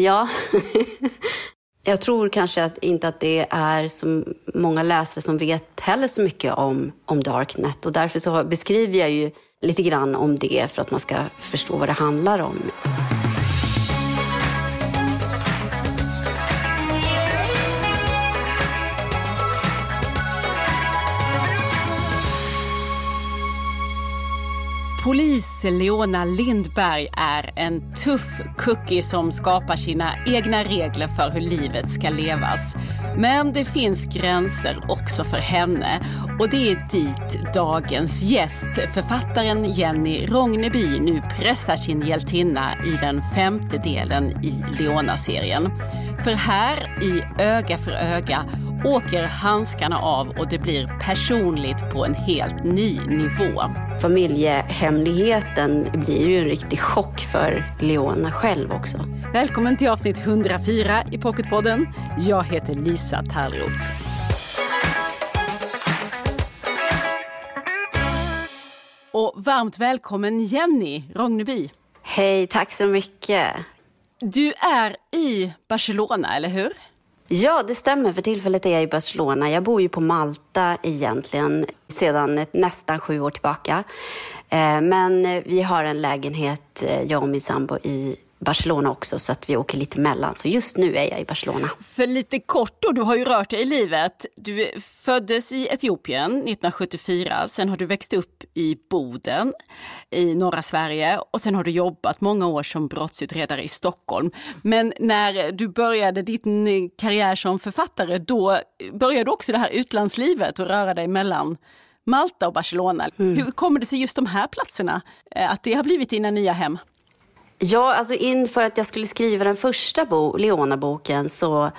Ja. Jag tror kanske att inte att det är så många läsare som vet heller så mycket om, om Darknet och därför så beskriver jag ju lite grann om det för att man ska förstå vad det handlar om. Leona Lindberg är en tuff cookie som skapar sina egna regler för hur livet ska levas. Men det finns gränser också för henne och det är dit dagens gäst, författaren Jenny Rogneby, nu pressar sin hjältinna i den femte delen i Leona-serien. För här i Öga för öga åker handskarna av och det blir personligt på en helt ny nivå. Familjehemligheten blir ju en riktig chock för Leona själv också. Välkommen till avsnitt 104 i Pocketpodden. Jag heter Lisa Tallroth. Och varmt välkommen Jenny Rogneby. Hej, tack så mycket. Du är i Barcelona, eller hur? Ja, det stämmer. För tillfället är jag i Barcelona. Jag bor ju på Malta egentligen sedan nästan sju år tillbaka. Eh, men vi har en lägenhet, eh, jag och min sambo, i Barcelona också så att vi åker lite mellan. Så just nu är jag i Barcelona. För lite kort då, du har ju rört dig i livet. Du föddes i Etiopien 1974, sen har du växt upp i Boden i norra Sverige och sen har du jobbat många år som brottsutredare i Stockholm. Men när du började din karriär som författare, då började du också det här utlandslivet och röra dig mellan Malta och Barcelona. Mm. Hur kommer det sig just de här platserna, eh, att det har blivit dina nya hem? Ja, alltså inför att jag skulle skriva den första bo, Leona-boken så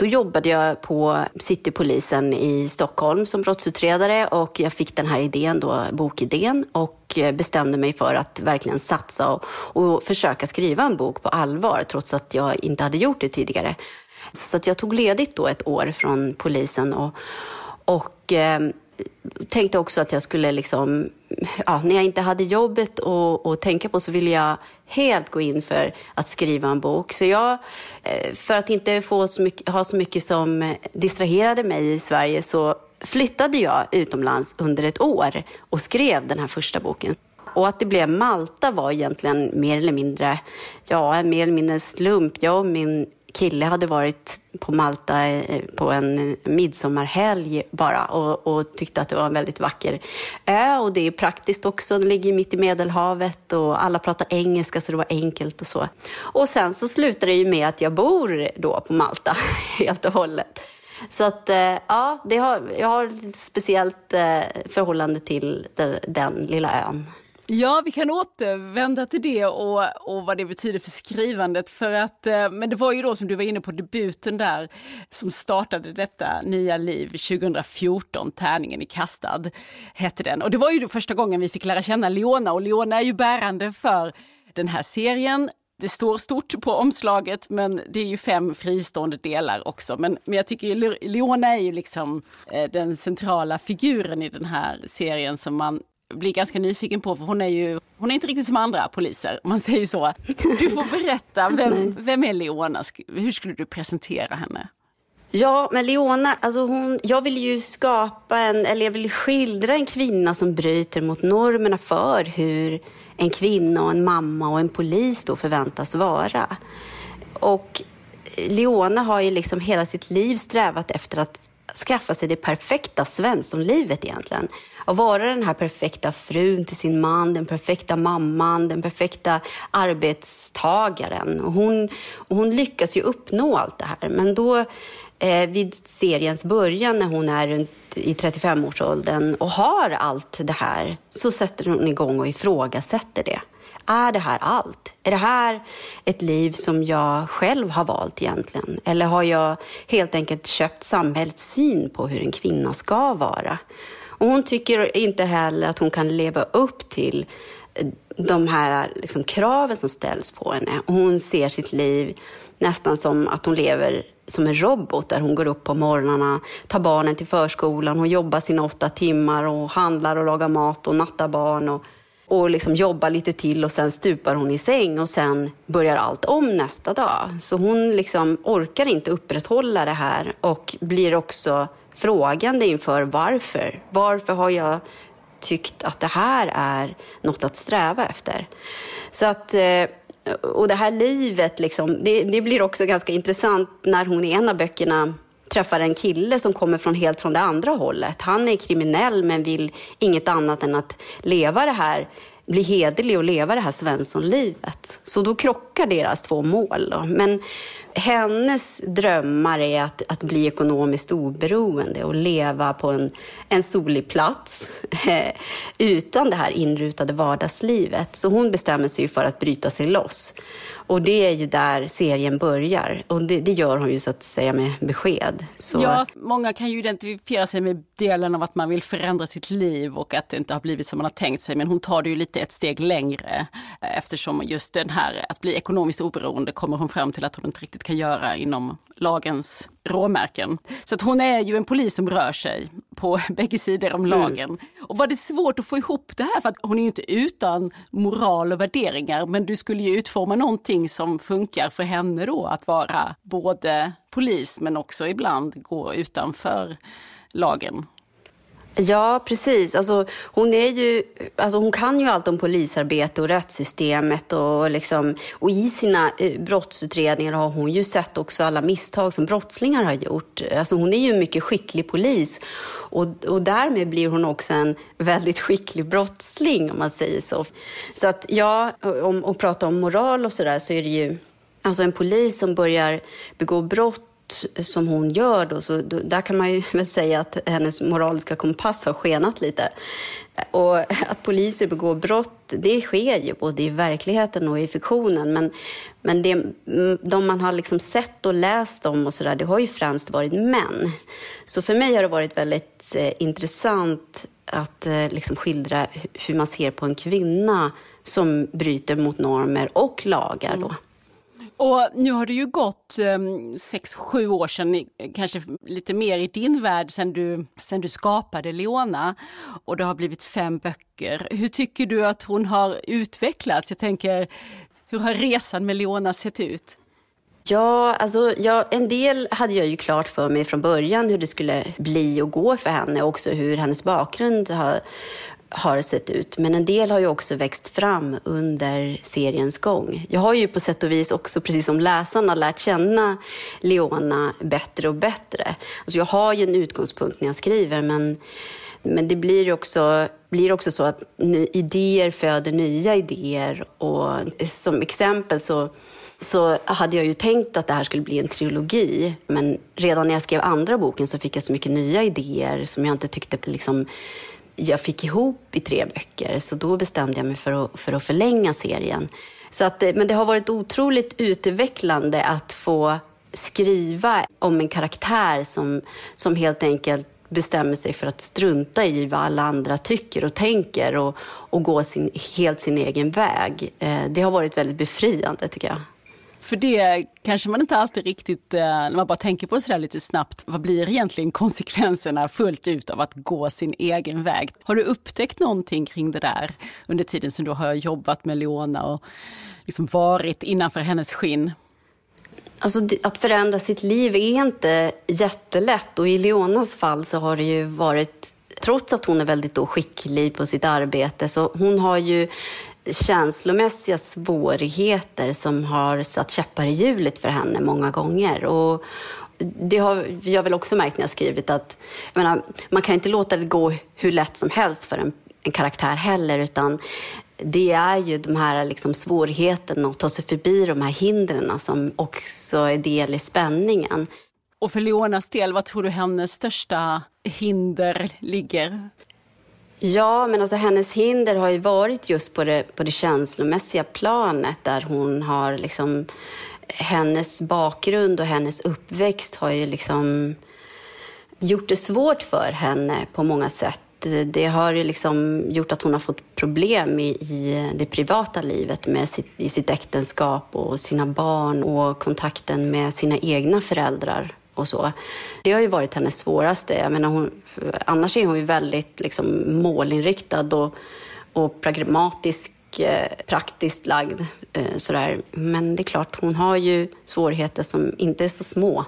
då jobbade jag på Citypolisen i Stockholm som brottsutredare och jag fick den här idén, då, bokidén och bestämde mig för att verkligen satsa och, och försöka skriva en bok på allvar trots att jag inte hade gjort det tidigare. Så att jag tog ledigt då ett år från polisen och, och eh, tänkte också att jag skulle liksom, ja, när jag inte hade jobbet att tänka på så ville jag helt gå in för att skriva en bok. Så jag, eh, för att inte få så mycket, ha så mycket som distraherade mig i Sverige så flyttade jag utomlands under ett år och skrev den här första boken. Och att det blev Malta var egentligen mer eller mindre, ja, mer eller mindre en slump. Jag och min kille hade varit på Malta eh, på en midsommarhelg bara och, och, tyckte att det var en väldigt vacker ö och det är praktiskt också. Den ligger mitt i Medelhavet och alla pratar engelska så det var enkelt och så. Och sen så slutar det ju med att jag bor då på Malta helt och hållet. Så att eh, ja, det har, jag har ett speciellt eh, förhållande till den, den lilla ön. Ja, vi kan återvända till det och, och vad det betyder för skrivandet. För att, eh, men det var ju då som du var inne på debuten där som startade detta nya liv 2014, Tärningen i kastad hette den. Och det var ju då första gången vi fick lära känna Leona och Leona är ju bärande för den här serien. Det står stort på omslaget men det är ju fem fristående delar också. Men, men jag tycker Leona är ju liksom eh, den centrala figuren i den här serien som man blir ganska nyfiken på, för hon är ju hon är inte riktigt som andra poliser, om man säger så. Du får berätta, vem, vem är Leona? Hur skulle du presentera henne? Ja, men Leona, alltså hon, jag vill ju skapa en, eller jag vill skildra en kvinna som bryter mot normerna för hur en kvinna och en mamma och en polis då förväntas vara. Och Leona har ju liksom hela sitt liv strävat efter att skaffa sig det perfekta svenssonlivet egentligen. Att vara den här perfekta frun till sin man, den perfekta mamman, den perfekta arbetstagaren. Och hon, och hon lyckas ju uppnå allt det här. Men då eh, vid seriens början när hon är runt i 35-årsåldern och har allt det här så sätter hon igång och ifrågasätter det. Är det här allt? Är det här ett liv som jag själv har valt egentligen? Eller har jag helt enkelt köpt samhällets syn på hur en kvinna ska vara? Och hon tycker inte heller att hon kan leva upp till eh, de här liksom, kraven som ställs på henne. Och hon ser sitt liv nästan som att hon lever som en robot där hon går upp på morgnarna, tar barnen till förskolan, hon jobbar sina åtta timmar och handlar och lagar mat och nattar barn. Och och liksom jobbar lite till och sen stupar hon i säng och sen börjar allt om nästa dag. Så hon liksom orkar inte upprätthålla det här och blir också frågande inför varför. Varför har jag tyckt att det här är något att sträva efter? Så att eh, och det här livet, liksom, det, det, blir också ganska intressant när hon i en av böckerna träffar en kille som kommer från helt från det andra hållet. Han är kriminell men vill inget annat än att leva det här bli hederlig och leva det här Svenssonlivet. Så då krockar deras två mål. Då. Men hennes drömmar är att, att bli ekonomiskt oberoende och leva på en, en solig plats eh, utan det här inrutade vardagslivet. Så hon bestämmer sig för att bryta sig loss. Och det är ju där serien börjar. Och det, det gör hon ju så att säga med besked. Så... Ja, många kan ju identifiera sig med delen av att man vill förändra sitt liv och att det inte har blivit som man har tänkt sig. Men hon tar det ju lite ett steg längre eh, eftersom just den här att bli ekonomiskt oberoende kommer hon fram till att hon inte riktigt kan göra inom lagens råmärken. Så att hon är ju en polis som rör sig på bägge sidor om mm. lagen. Mm. Och var det svårt att få ihop det här? För att hon är ju inte utan moral och värderingar, men du skulle ju utforma någonting som funkar för henne då att vara både polis men också ibland gå utanför lagen. Ja, precis. Alltså, hon, är ju, alltså, hon kan ju allt om polisarbete och rättssystemet. Och, liksom, och i sina eh, brottsutredningar har hon ju sett också alla misstag som brottslingar har gjort. Alltså, hon är ju en mycket skicklig polis. Och, och därmed blir hon också en väldigt skicklig brottsling, om man säger så. Så att, ja, om att prata om moral och sådär, så är det ju Alltså en polis som börjar begå brott som hon gör då, så då, där kan man ju väl säga att hennes moraliska kompass har skenat lite. Och att poliser begår brott, det sker ju både i verkligheten och i fiktionen. Men, men det, de man har liksom sett och läst om och sådär, det har ju främst varit män. Så för mig har det varit väldigt eh, intressant att eh, liksom skildra hur man ser på en kvinna som bryter mot normer och lagar. Då. Mm. Och nu har det ju gått um, sex, sju år sedan, kanske lite mer i din värld, sen du, sen du skapade Leona. Och det har blivit fem böcker. Hur tycker du att hon har utvecklats? Jag tänker, hur har resan med Leona sett ut? Ja, alltså, ja, en del hade jag ju klart för mig från början hur det skulle bli och gå för henne. Också hur hennes bakgrund har, har sett ut. Men en del har ju också växt fram under seriens gång. Jag har ju på sätt och vis också, precis som läsarna, lärt känna Leona bättre och bättre. Alltså jag har ju en utgångspunkt när jag skriver, men, men det blir också, blir också så att idéer föder nya idéer. Och som exempel så så hade jag ju tänkt att det här skulle bli en trilogi. Men redan när jag skrev andra boken så fick jag så mycket nya idéer som jag inte tyckte liksom jag fick ihop i tre böcker. Så då bestämde jag mig för att, för att förlänga serien. Så att, eh, men det har varit otroligt utvecklande att få skriva om en karaktär som, som helt enkelt bestämmer sig för att strunta i vad alla andra tycker och tänker och, och gå sin, helt sin egen väg. Eh, det har varit väldigt befriande tycker jag. För det kanske man inte alltid riktigt, eh, när man bara tänker på det sådär lite snabbt, vad blir egentligen konsekvenserna fullt ut av att gå sin egen väg? Har du upptäckt någonting kring det där under tiden som du har jobbat med Leona och liksom varit innanför hennes skinn? Alltså, att förändra sitt liv är inte jättelätt och i Leonas fall så har det ju varit trots att hon är väldigt då skicklig på sitt arbete, så hon har ju känslomässiga svårigheter som har satt käppar i hjulet för henne många gånger. Och det har jag väl också märkt när jag skrivit att menar, man kan inte låta det gå hur lätt som helst för en, en karaktär heller, utan det är ju de här liksom svårigheterna att ta sig förbi de här hindren som också är del i spänningen. Och för Leonas del, vad tror du hennes största hinder ligger? Ja, men alltså hennes hinder har ju varit just på det, på det känslomässiga planet där hon har liksom... Hennes bakgrund och hennes uppväxt har ju liksom gjort det svårt för henne på många sätt. Det har ju liksom gjort att hon har fått problem i, i det privata livet med sitt, i sitt äktenskap och sina barn och kontakten med sina egna föräldrar och så. Det har ju varit hennes svåraste. Jag menar hon, annars är hon ju väldigt liksom, målinriktad och, och pragmatisk, eh, praktiskt lagd. Eh, sådär. Men det är klart, hon har ju svårigheter som inte är så små.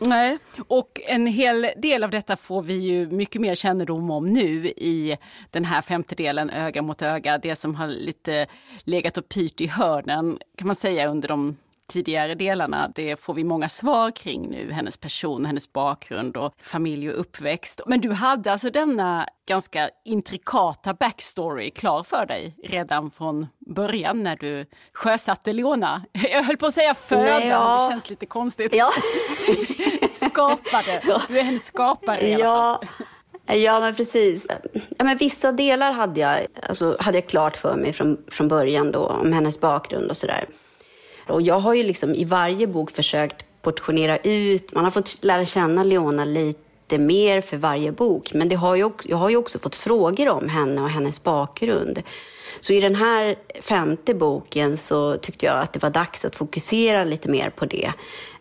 Nej, och en hel del av detta får vi ju mycket mer kännedom om nu i den här femtedelen öga mot öga. Det som har lite legat och pyrt i hörnen kan man säga under de tidigare delarna, det får vi många svar kring nu. Hennes person, hennes bakgrund och familj och uppväxt. Men du hade alltså denna ganska intrikata backstory klar för dig redan från början när du sjösatte Leona. Jag höll på att säga föda, ja. det känns lite konstigt. Ja. Skapade, du är en skapare i alla ja. fall. Ja, men precis. Ja, men vissa delar hade jag, alltså, hade jag klart för mig från, från början då, om hennes bakgrund och sådär. Och jag har ju liksom i varje bok försökt portionera ut, man har fått lära känna Leona lite mer för varje bok. Men det har ju också, jag har ju också fått frågor om henne och hennes bakgrund. Så i den här femte boken så tyckte jag att det var dags att fokusera lite mer på det.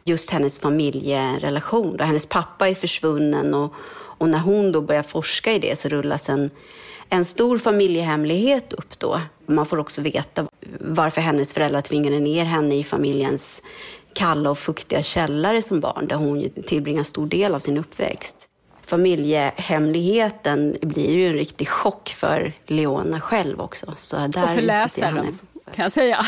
Just hennes familjerelation. Då hennes pappa är försvunnen och, och när hon då börjar forska i det så rullas en, en stor familjehemlighet upp då. Man får också veta varför hennes föräldrar tvingade ner henne i familjens kalla och fuktiga källare som barn, där hon tillbringar stor del av sin uppväxt. Familjehemligheten blir ju en riktig chock för Leona själv också. Så där och för läsaren kan jag säga.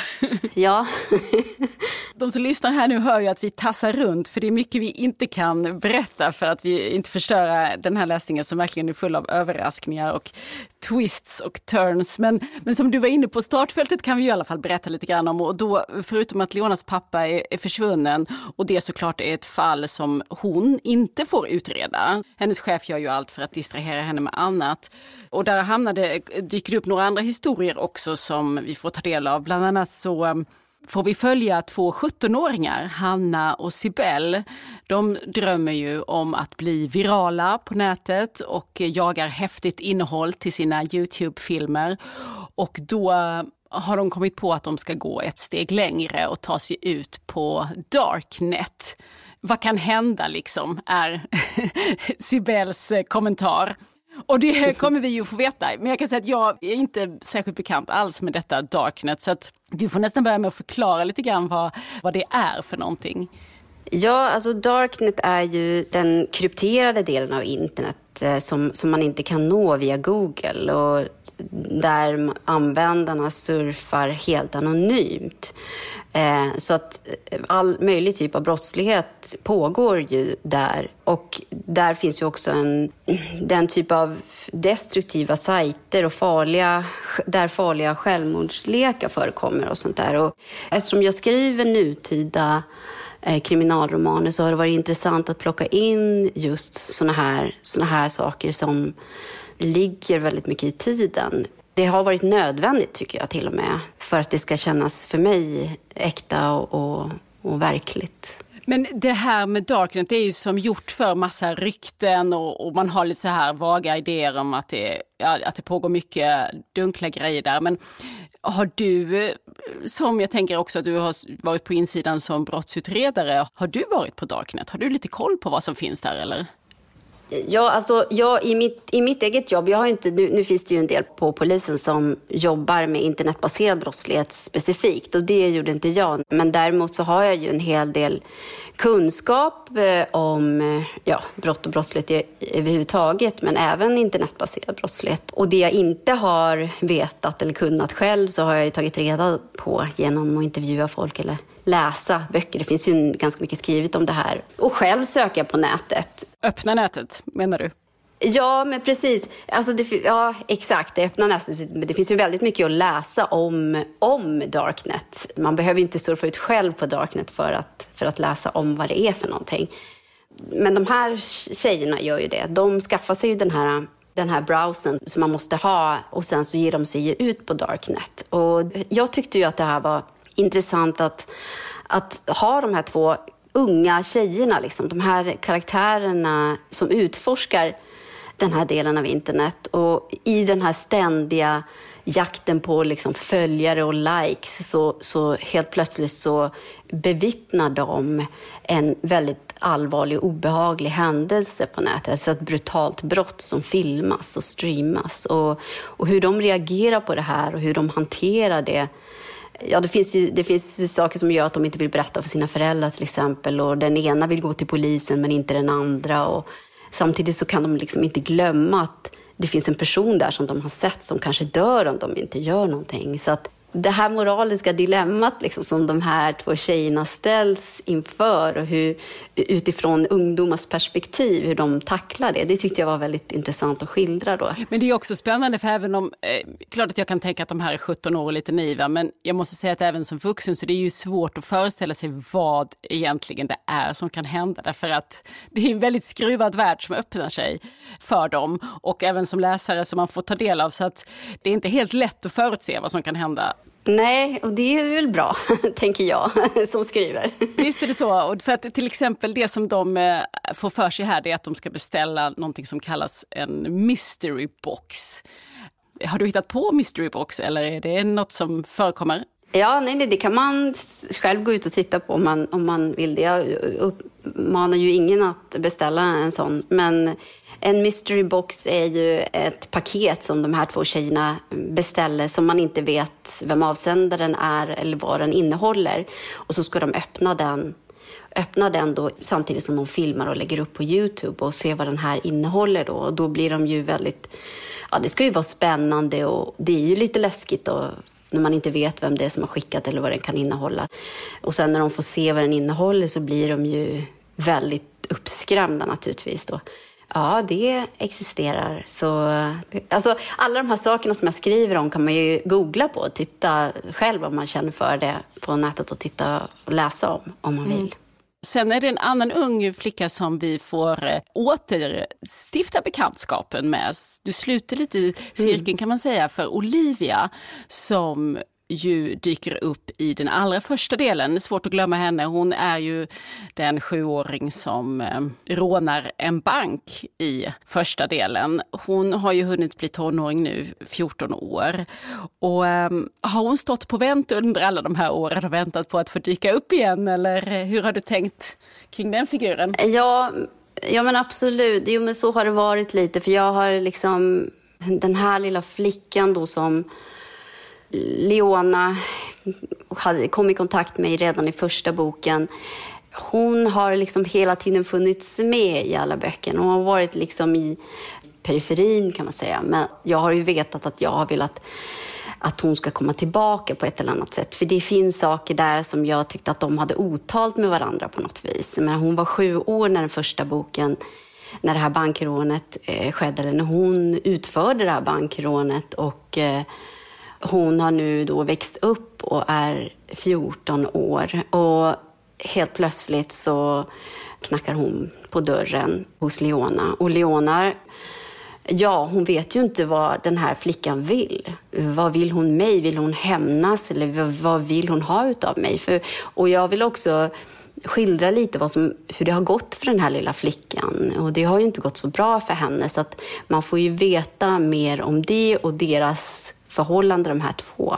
Ja. De som lyssnar här nu hör ju att vi tassar runt för det är mycket vi inte kan berätta för att vi inte förstöra den här läsningen som verkligen är full av överraskningar och twists och turns. Men, men som du var inne på, startfältet kan vi i alla fall berätta lite grann om och då förutom att Leonas pappa är, är försvunnen och det såklart är ett fall som hon inte får utreda. Hennes chef gör ju allt för att distrahera henne med annat. Och där hamnade, dyker upp några andra historier också som vi får ta del av. Bland annat så um, får vi följa två 17-åringar, Hanna och Sibel. De drömmer ju om att bli virala på nätet och jagar häftigt innehåll till sina Youtube-filmer. Och då uh, har de kommit på att de ska gå ett steg längre och ta sig ut på Darknet. Vad kan hända liksom, är Sibels uh, kommentar. Och det kommer vi ju få veta. Men jag kan säga att jag är inte särskilt bekant alls med detta Darknet. Så att du får nästan börja med att förklara lite grann vad, vad det är för någonting. Ja, alltså Darknet är ju den krypterade delen av internet eh, som, som man inte kan nå via Google och där användarna surfar helt anonymt. Eh, så att eh, all möjlig typ av brottslighet pågår ju där. Och där finns ju också en, den typ av destruktiva sajter och farliga, där farliga självmordslekar förekommer och sånt där. Och eftersom jag skriver nutida eh, kriminalromaner så har det varit intressant att plocka in just såna här, såna här saker som ligger väldigt mycket i tiden. Det har varit nödvändigt, tycker jag till och med, för att det ska kännas för mig äkta och, och, och verkligt. Men det här med Darknet det är ju som gjort för massa rykten och, och, man har lite så här vaga idéer om att det, ja, att det pågår mycket dunkla grejer där. Men har du, som jag tänker också att du har varit på insidan som brottsutredare, har du varit på Darknet? Har du lite koll på vad som finns där eller? Ja, alltså jag, i, mitt, i mitt eget jobb, jag har inte, nu, nu, finns det ju en del på polisen som jobbar med internetbaserad brottslighet specifikt och det gjorde inte jag. Men däremot så har jag ju en hel del kunskap eh, om eh, ja, brott och brottslighet överhuvudtaget, men även internetbaserad brottslighet. Och det jag inte har vetat eller kunnat själv så har jag ju tagit reda på genom att intervjua folk eller läsa böcker. Det finns ju ganska mycket skrivet om det här. Och själv söka på nätet. Öppna nätet, menar du? Ja, men precis. Alltså det, ja, exakt. Det öppna nätet. Det finns ju väldigt mycket att läsa om, om Darknet. Man behöver inte surfa ut själv på Darknet för att, för att läsa om vad det är för någonting. Men de här tjejerna gör ju det. De skaffar sig ju den här den här browsern som man måste ha och sen så ger de sig ut på Darknet. Och jag tyckte ju att det här var intressant att, att ha de här två unga tjejerna, liksom, de här karaktärerna som utforskar den här delen av internet och i den här ständiga jakten på liksom följare och likes så, så helt plötsligt så bevittnar de en väldigt allvarlig och obehaglig händelse på nätet, alltså ett brutalt brott som filmas och streamas. Och, och hur de reagerar på det här och hur de hanterar det. Ja, det finns ju det finns saker som gör att de inte vill berätta för sina föräldrar till exempel. Och den ena vill gå till polisen men inte den andra. Och samtidigt så kan de liksom inte glömma att det finns en person där som de har sett som kanske dör om de inte gör någonting. Så att det här moraliska dilemmat liksom, som de här två tjejerna ställs inför och hur, utifrån ungdomars perspektiv, hur de tacklar det. Det tyckte jag var väldigt intressant att skildra. Då. Men det är också spännande, för även om, eh, klart att jag kan tänka att de här är 17 år och lite naiva, men jag måste säga att även som vuxen så det är ju svårt att föreställa sig vad egentligen det är som kan hända, därför att det är en väldigt skruvad värld som öppnar sig för dem och även som läsare som man får ta del av, så att det är inte helt lätt att förutse vad som kan hända Nej, och det är väl bra, tänker jag, som skriver. Visst är det så. Och för att till exempel det som de eh, får för sig här är att de ska beställa någonting som kallas en mystery box. Har du hittat på mystery box eller är det något som förekommer? Ja, nej, det kan man själv gå ut och titta på om man, om man vill det. Jag uppmanar ju ingen att beställa en sån. Men en mystery box är ju ett paket som de här två tjejerna beställer som man inte vet vem avsändaren är eller vad den innehåller. Och så ska de öppna den öppna den då samtidigt som de filmar och lägger upp på Youtube och se vad den här innehåller då. Och då blir de ju väldigt... Ja, det ska ju vara spännande och det är ju lite läskigt och när man inte vet vem det är som har skickat eller vad den kan innehålla. Och sen när de får se vad den innehåller så blir de ju väldigt uppskrämda naturligtvis då. Ja, det existerar. Så, alltså, alla de här sakerna som jag skriver om kan man ju googla på och titta själv om man känner för det på nätet och titta och läsa om, om man vill. Mm. Sen är det en annan ung flicka som vi får eh, återstifta bekantskapen med. Du sluter lite cirkeln mm. kan man säga för Olivia som ju dyker upp i den allra första delen. Svårt att glömma henne. Hon är ju den sjuåring som eh, rånar en bank i första delen. Hon har ju hunnit bli tonåring nu, 14 år. Och eh, har hon stått på vänt under alla de här åren och väntat på att få dyka upp igen? Eller eh, hur har du tänkt kring den figuren? Ja, ja men absolut. Jo, men så har det varit lite. För jag har liksom den här lilla flickan då som Leona kom i kontakt med mig redan i första boken. Hon har liksom hela tiden funnits med i alla böcker. Hon har varit liksom i periferin kan man säga. Men jag har ju vetat att jag har velat att hon ska komma tillbaka på ett eller annat sätt. För det finns saker där som jag tyckte att de hade otalt med varandra på något vis. Men hon var sju år när den första boken, när det här bankrånet eh, skedde, eller när hon utförde det här bankrånet. Och eh, hon har nu då växt upp och är 14 år och helt plötsligt så knackar hon på dörren hos Leona. Och Leona, ja, hon vet ju inte vad den här flickan vill. Vad vill hon mig? Vill hon hämnas eller vad vill hon ha utav mig? För, och jag vill också skildra lite vad som, hur det har gått för den här lilla flickan. Och det har ju inte gått så bra för henne, så att man får ju veta mer om det och deras förhållande de här två.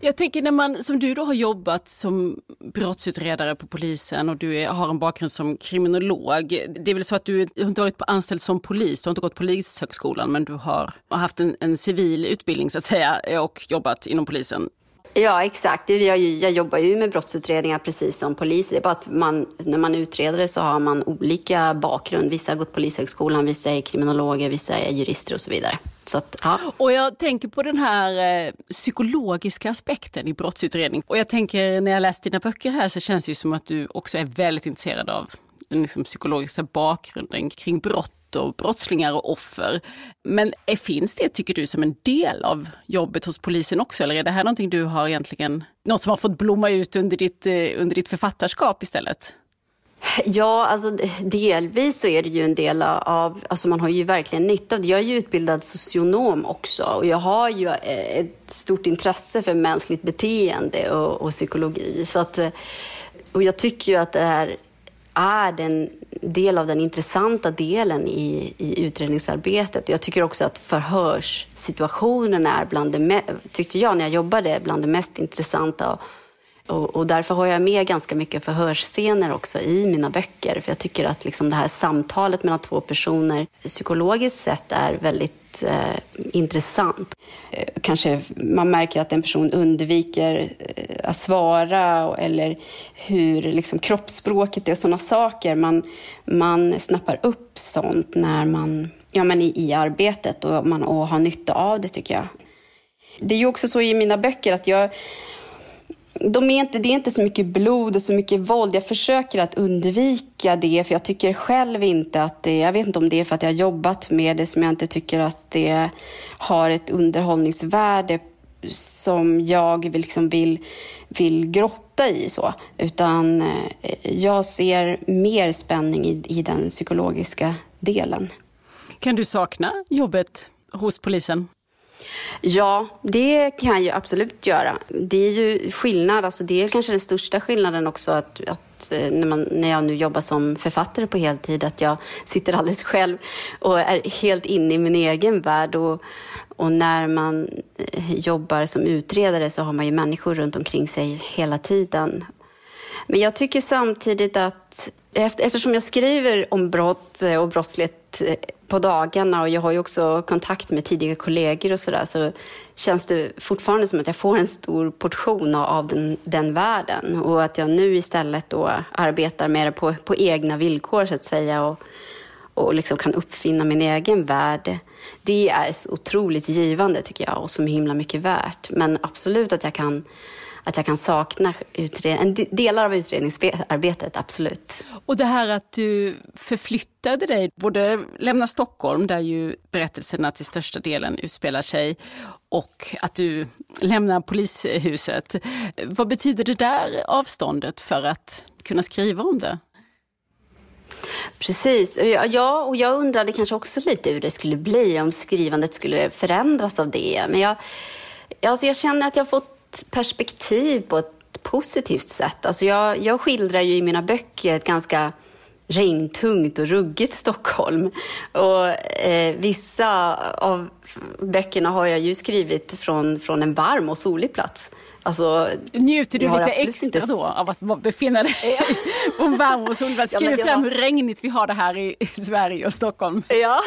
Jag tänker när man, som du då har jobbat som brottsutredare på polisen och du är, har en bakgrund som kriminolog. Det är väl så att du, du har inte varit anställd som polis, du har inte gått polishögskolan men du har haft en, en civil utbildning så att säga och jobbat inom polisen. Ja, exakt. Jag, jag jobbar ju med brottsutredningar precis som polis. Det är bara att man, när man utreder det så har man olika bakgrund. Vissa har gått polishögskolan, vissa är kriminologer, vissa är jurister och så vidare. Så att, ja. Och jag tänker på den här eh, psykologiska aspekten i brottsutredning. Och jag tänker när jag läst dina böcker här så känns det ju som att du också är väldigt intresserad av den liksom psykologiska bakgrunden kring brott och brottslingar och offer. Men är, finns det, tycker du, som en del av jobbet hos polisen också? Eller är det här någonting du har egentligen, något som har fått blomma ut under ditt, eh, under ditt författarskap istället? Ja, alltså delvis så är det ju en del av, alltså man har ju verkligen nytta av det. Jag är ju utbildad socionom också och jag har ju eh, ett stort intresse för mänskligt beteende och, och psykologi. Så att, eh, och jag tycker ju att det här är den del av den intressanta delen i, i utredningsarbetet. Jag tycker också att förhörssituationen är bland det, tyckte jag när jag jobbade, bland det mest intressanta Och, och, därför har jag med ganska mycket förhörsscener också i mina böcker. För jag tycker att liksom det här samtalet mellan två personer psykologiskt sett är väldigt eh, intressant. Eh, kanske man märker att en person undviker eh, att svara eller hur liksom, kroppsspråket är och sådana saker. Man, man snappar upp sånt när man, ja, men i, i arbetet och, man, och har nytta av det tycker jag. Det är ju också så i mina böcker att jag de är inte, det är inte så mycket blod och så mycket våld. Jag försöker att undvika det, för jag tycker själv inte att det... Jag vet inte om det är för att jag har jobbat med det som jag inte tycker att det har ett underhållningsvärde som jag liksom vill, vill grotta i. så. Utan eh, jag ser mer spänning i, i den psykologiska delen. Kan du sakna jobbet hos polisen? Ja, det kan jag ju absolut göra. Det är ju skillnad, alltså det är kanske den största skillnaden också att, att eh, när, man, när jag nu jobbar som författare på heltid, att jag sitter alldeles själv och är helt inne i min egen värld. Och, och när man eh, jobbar som utredare så har man ju människor runt omkring sig hela tiden. Men jag tycker samtidigt att eftersom jag skriver om brott eh, och brottslighet Eh, på dagarna och jag har ju också kontakt med tidigare kollegor och sådär så känns det fortfarande som att jag får en stor portion av den, den världen och att jag nu istället då arbetar mer på, på egna villkor så att säga och, och liksom kan uppfinna min egen värld. Det är så otroligt givande tycker jag och så himla mycket värt. Men absolut att jag kan att jag kan sakna utred- delar av utredningsarbetet, absolut. Och det här att du förflyttade dig, både lämna Stockholm där ju berättelserna till största delen utspelar sig och att du lämnar polishuset. Vad betyder det där avståndet för att kunna skriva om det? Precis. Ja, och jag undrade kanske också lite hur det skulle bli om skrivandet skulle förändras av det. Men jag, alltså jag känner att jag fått perspektiv på ett positivt sätt. Alltså jag, jag skildrar ju i mina böcker ett ganska regntungt och ruggigt Stockholm. Och eh, vissa av böckerna har jag ju skrivit från, från en varm och solig plats. Alltså, Njuter du lite extra inte... då av att befinna dig på en varm och solig plats? Skriver ja, fram har... hur regnigt vi har det här i Sverige och Stockholm. Ja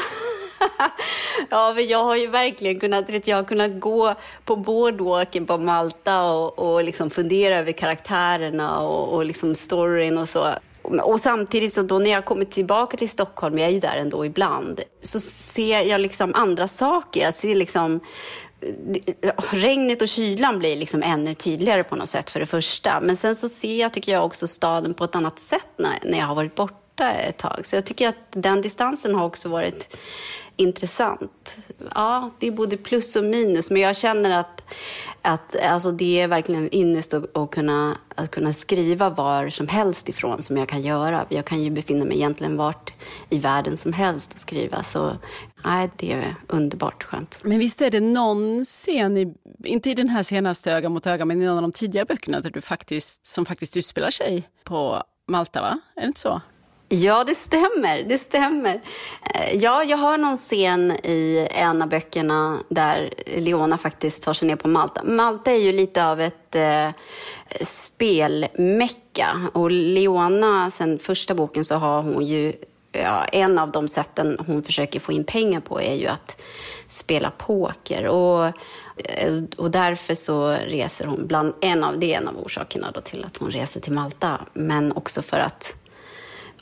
ja, men jag har ju verkligen kunnat, vet jag, kunnat gå på boardwalken på Malta och, och liksom fundera över karaktärerna och, och liksom storyn och så. Och samtidigt så då när jag kommer tillbaka till Stockholm, jag är ju där ändå ibland, så ser jag liksom andra saker. Jag ser liksom regnet och kylan blir liksom ännu tydligare på något sätt för det första. Men sen så ser jag, tycker jag, också staden på ett annat sätt när, när jag har varit borta ett tag. Så jag tycker att den distansen har också varit intressant. Ja, det är både plus och minus, men jag känner att, att alltså det är verkligen en ynnest att, att, kunna, att kunna skriva var som helst ifrån som jag kan göra. Jag kan ju befinna mig egentligen vart i världen som helst och skriva. Så nej, det är underbart skönt. Men visst är det någon scen, i, inte i den här senaste Öga mot öga, men i någon av de tidigare böckerna där du faktiskt, som faktiskt utspelar sig på Malta, va? Är det inte så? Ja, det stämmer. Det stämmer. Eh, ja, jag har någon scen i en av böckerna där Leona faktiskt tar sig ner på Malta. Malta är ju lite av ett eh, spelmecka och Leona, sen första boken så har hon ju Ja, en av de sätten hon försöker få in pengar på är ju att spela poker. Och, eh, och därför så reser hon, bland, en av, det är en av orsakerna då till att hon reser till Malta. Men också för att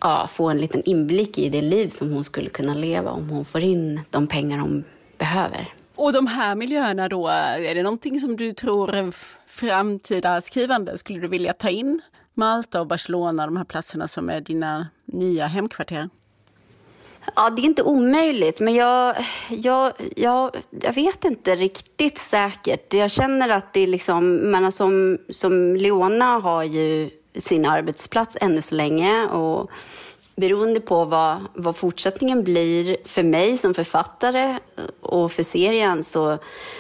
ja, få en liten inblick i det liv som hon skulle kunna leva om hon får in de pengar hon behöver. Och de här miljöerna då, är det någonting som du tror framtida skrivande skulle du vilja ta in? Malta och Barcelona, de här platserna som är dina nya hemkvarter? Ja, det är inte omöjligt, men jag, jag, jag, jag vet inte riktigt säkert. Jag känner att det är liksom, men som, som Leona har ju sin arbetsplats ännu så länge. Och beroende på vad, vad fortsättningen blir för mig som författare och för serien så,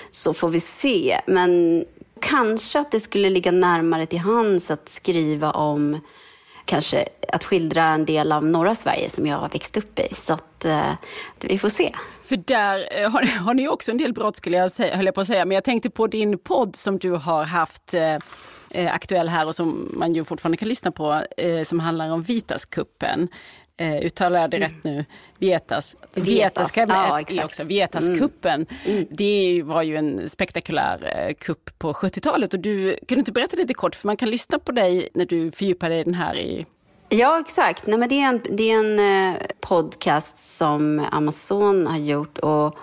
så får vi se. Men kanske att det skulle ligga närmare till hands att skriva om kanske att skildra en del av norra Sverige som jag har växt upp i. Så att eh, vi får se. För där eh, har, ni, har ni också en del brott skulle jag säga, höll jag på att säga. Men jag tänkte på din podd som du har haft eh, eh aktuell här och som man ju fortfarande kan lyssna på, eh, som handlar om Vitaskuppen. Eh, uttalar jag det rätt nu? Vietas. Vietas, Vietas, ja, exakt. Också. Vietas-kuppen. Mm. Mm. Det var ju en spektakulär eh, kupp på 70-talet. Och du, kan du inte berätta lite kort, för man kan lyssna på dig när du fördjupar dig den här i Ja, exakt. Nej, men det är en, det är en eh, podcast som Amazon har gjort. och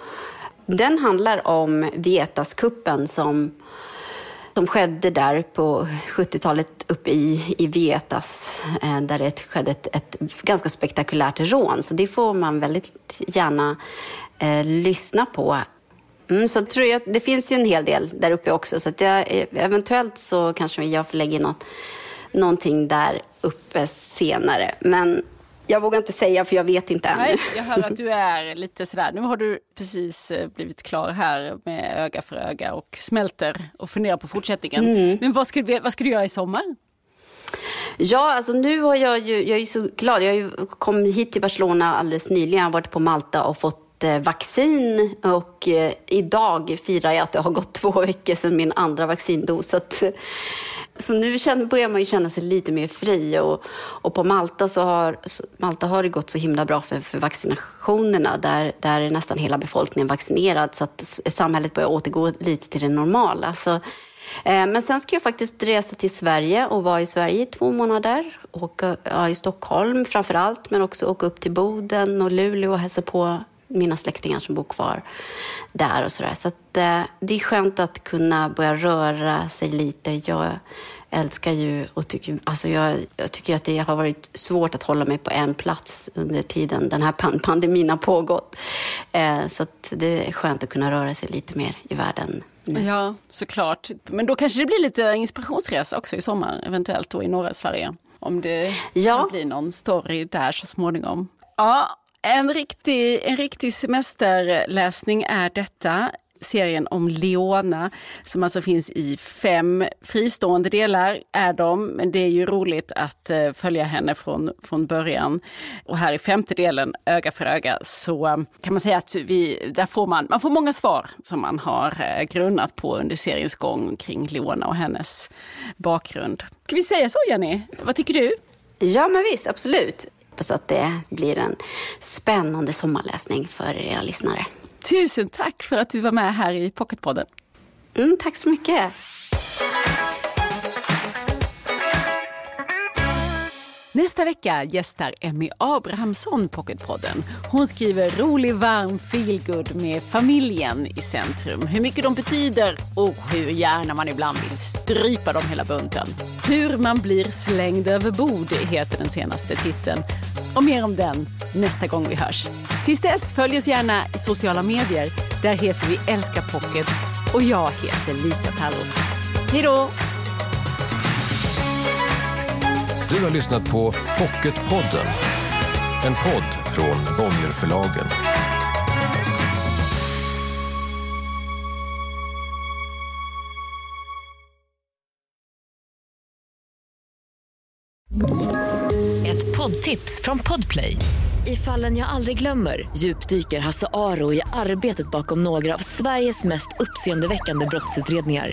Den handlar om Vietas-kuppen som som skedde där på 70-talet uppe i, i Vietas, eh, där det skedde ett, ett, ganska spektakulärt rån. Så det får man väldigt gärna eh, lyssna på. Mm, så tror jag, det finns ju en hel del där uppe också, så att jag, eventuellt så kanske jag förlägger något, någonting där uppe senare. Men jag vågar inte säga för jag vet inte än. Nej, jag hör att du är lite sådär, nu har du precis eh, blivit klar här med öga för öga och smälter och funderar på fortsättningen. Mm. Men vad ska, vad ska du göra i sommar? Ja, alltså nu har jag ju, jag är så glad. Jag kom hit till Barcelona alldeles nyligen. Jag har varit på Malta och fått eh, vaccin och eh, idag firar jag att det har gått två veckor sedan min andra vaccindos. Så att, så nu känner, börjar man ju känna sig lite mer fri och, och på Malta så har, Malta har det gått så himla bra för, för vaccinationerna. Där, där är nästan hela befolkningen vaccinerad så att samhället börjar återgå lite till det normala. Så, eh, men sen ska jag faktiskt resa till Sverige och vara i Sverige i två månader. Åka, ja, I Stockholm framför allt, men också åka upp till Boden och Luleå och hälsa på mina släktingar som bor kvar där och sådär. Så att, eh, det är skönt att kunna börja röra sig lite. Jag älskar ju och tycker, alltså jag, jag tycker att det har varit svårt att hålla mig på en plats under tiden den här pandemin har pågått. Eh, så att det är skönt att kunna röra sig lite mer i världen. Nu. Ja, såklart. Men då kanske det blir lite inspirationsresa också i sommar, eventuellt då i norra Sverige. Om det ja. blir någon story där så småningom. Ja, en riktig, en riktig semesterläsning är detta serien om Leona som alltså finns i fem fristående delar är de. Men det är ju roligt att eh, följa henne från, från början. Och här i femte delen, Öga för öga, så eh, kan man säga att vi, där får man, man får många svar som man har eh, grunnat på under seriens gång kring Leona och hennes bakgrund. Ska vi säga så Jenny? Vad tycker du? Ja men visst, absolut hoppas att det blir en spännande sommarläsning för era lyssnare. Tusen tack för att du var med här i Pocketpodden. Mm, tack så mycket. Nästa vecka gästar Emmy Abrahamsson Pocketpodden. Hon skriver rolig, varm feelgood med familjen i centrum. Hur mycket de betyder och hur gärna man ibland vill strypa dem hela bunten. Hur man blir slängd över bord heter den senaste titeln. Och mer om den nästa gång vi hörs. Tills dess, följ oss gärna i sociala medier. Där heter vi Älska Pocket och jag heter Lisa Tallroth. Hej då! Du har lyssnat på Pocketpodden. En podd från Bonnierförlagen. Ett poddtips från Podplay. I fallen jag aldrig glömmer djupdyker Hasse Aro i arbetet bakom några av Sveriges mest uppseendeväckande brottsutredningar